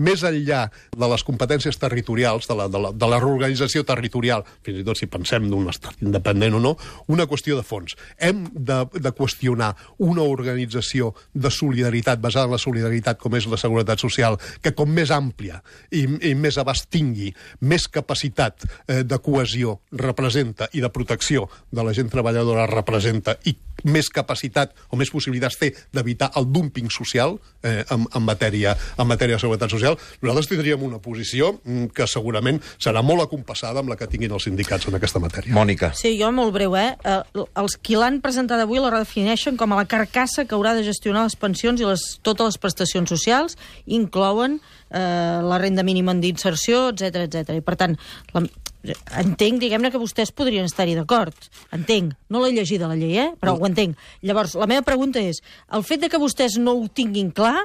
més enllà de les competències territorials, de la, de la, de la reorganització territorial, fins i tot si pensem d'un estat independent o no, una qüestió de fons. Hem de, de qüestionar una organització de solidaritat, basada en la solidaritat com és la seguretat social, que com més àmplia i, i més abast tingui, més capacitat eh, de cohesió representa i de protecció de la gent treballadora representa i més capacitat o més possibilitats té d'evitar el dumping social eh, en, en, matèria, en matèria de seguretat social, nosaltres tindríem una posició mm, que segurament serà molt acompassada amb la que tinguin els sindicats en aquesta matèria. Mònica. Sí, jo molt breu, eh? eh els qui l'han presentat avui la redefineixen com a la carcassa que haurà de gestionar les pensions i les, totes les prestacions socials, inclouen eh, la renda mínima d'inserció, etc etc. I, per tant, la, entenc, diguem-ne, que vostès podrien estar-hi d'acord. Entenc. No l'he llegida, la llei, eh? però ho entenc. Llavors, la meva pregunta és, el fet de que vostès no ho tinguin clar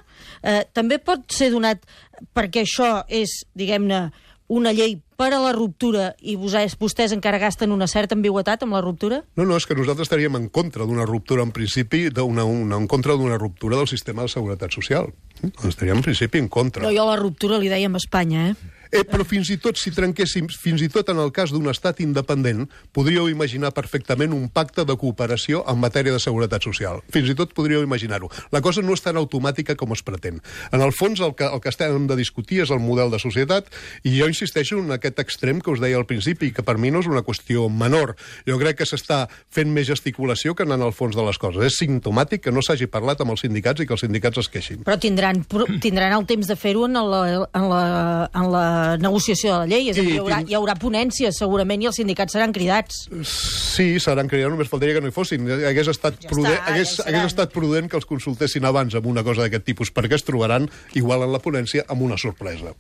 eh, també pot ser donat perquè això és, diguem-ne, una llei per a la ruptura i vostès, vostès encara gasten una certa ambigüetat amb la ruptura? No, no, és que nosaltres estaríem en contra d'una ruptura, en principi, una, una, en contra d'una ruptura del sistema de seguretat social. Estaríem en principi en contra. No, jo la ruptura li dèiem a Espanya, eh? Eh, però fins i tot si trenquéssim, fins i tot en el cas d'un estat independent, podríeu imaginar perfectament un pacte de cooperació en matèria de seguretat social. Fins i tot podríeu imaginar-ho. La cosa no és tan automàtica com es pretén. En el fons, el que, el que estem de discutir és el model de societat, i jo insisteixo en aquest extrem que us deia al principi, que per mi no és una qüestió menor. Jo crec que s'està fent més gesticulació que anant al fons de les coses. És simptomàtic que no s'hagi parlat amb els sindicats i que els sindicats es queixin. Però tindran, tindran el temps de fer-ho en, la, en, la, en la negociació de la llei. És a dir, hi haurà, hi haurà ponències, segurament, i els sindicats seran cridats. Sí, seran cridats, només faltaria que no hi fossin. Hagués estat, ja prudent, està, hagués, ja hagués estat prudent que els consultessin abans amb una cosa d'aquest tipus, perquè es trobaran, igual en la ponència, amb una sorpresa.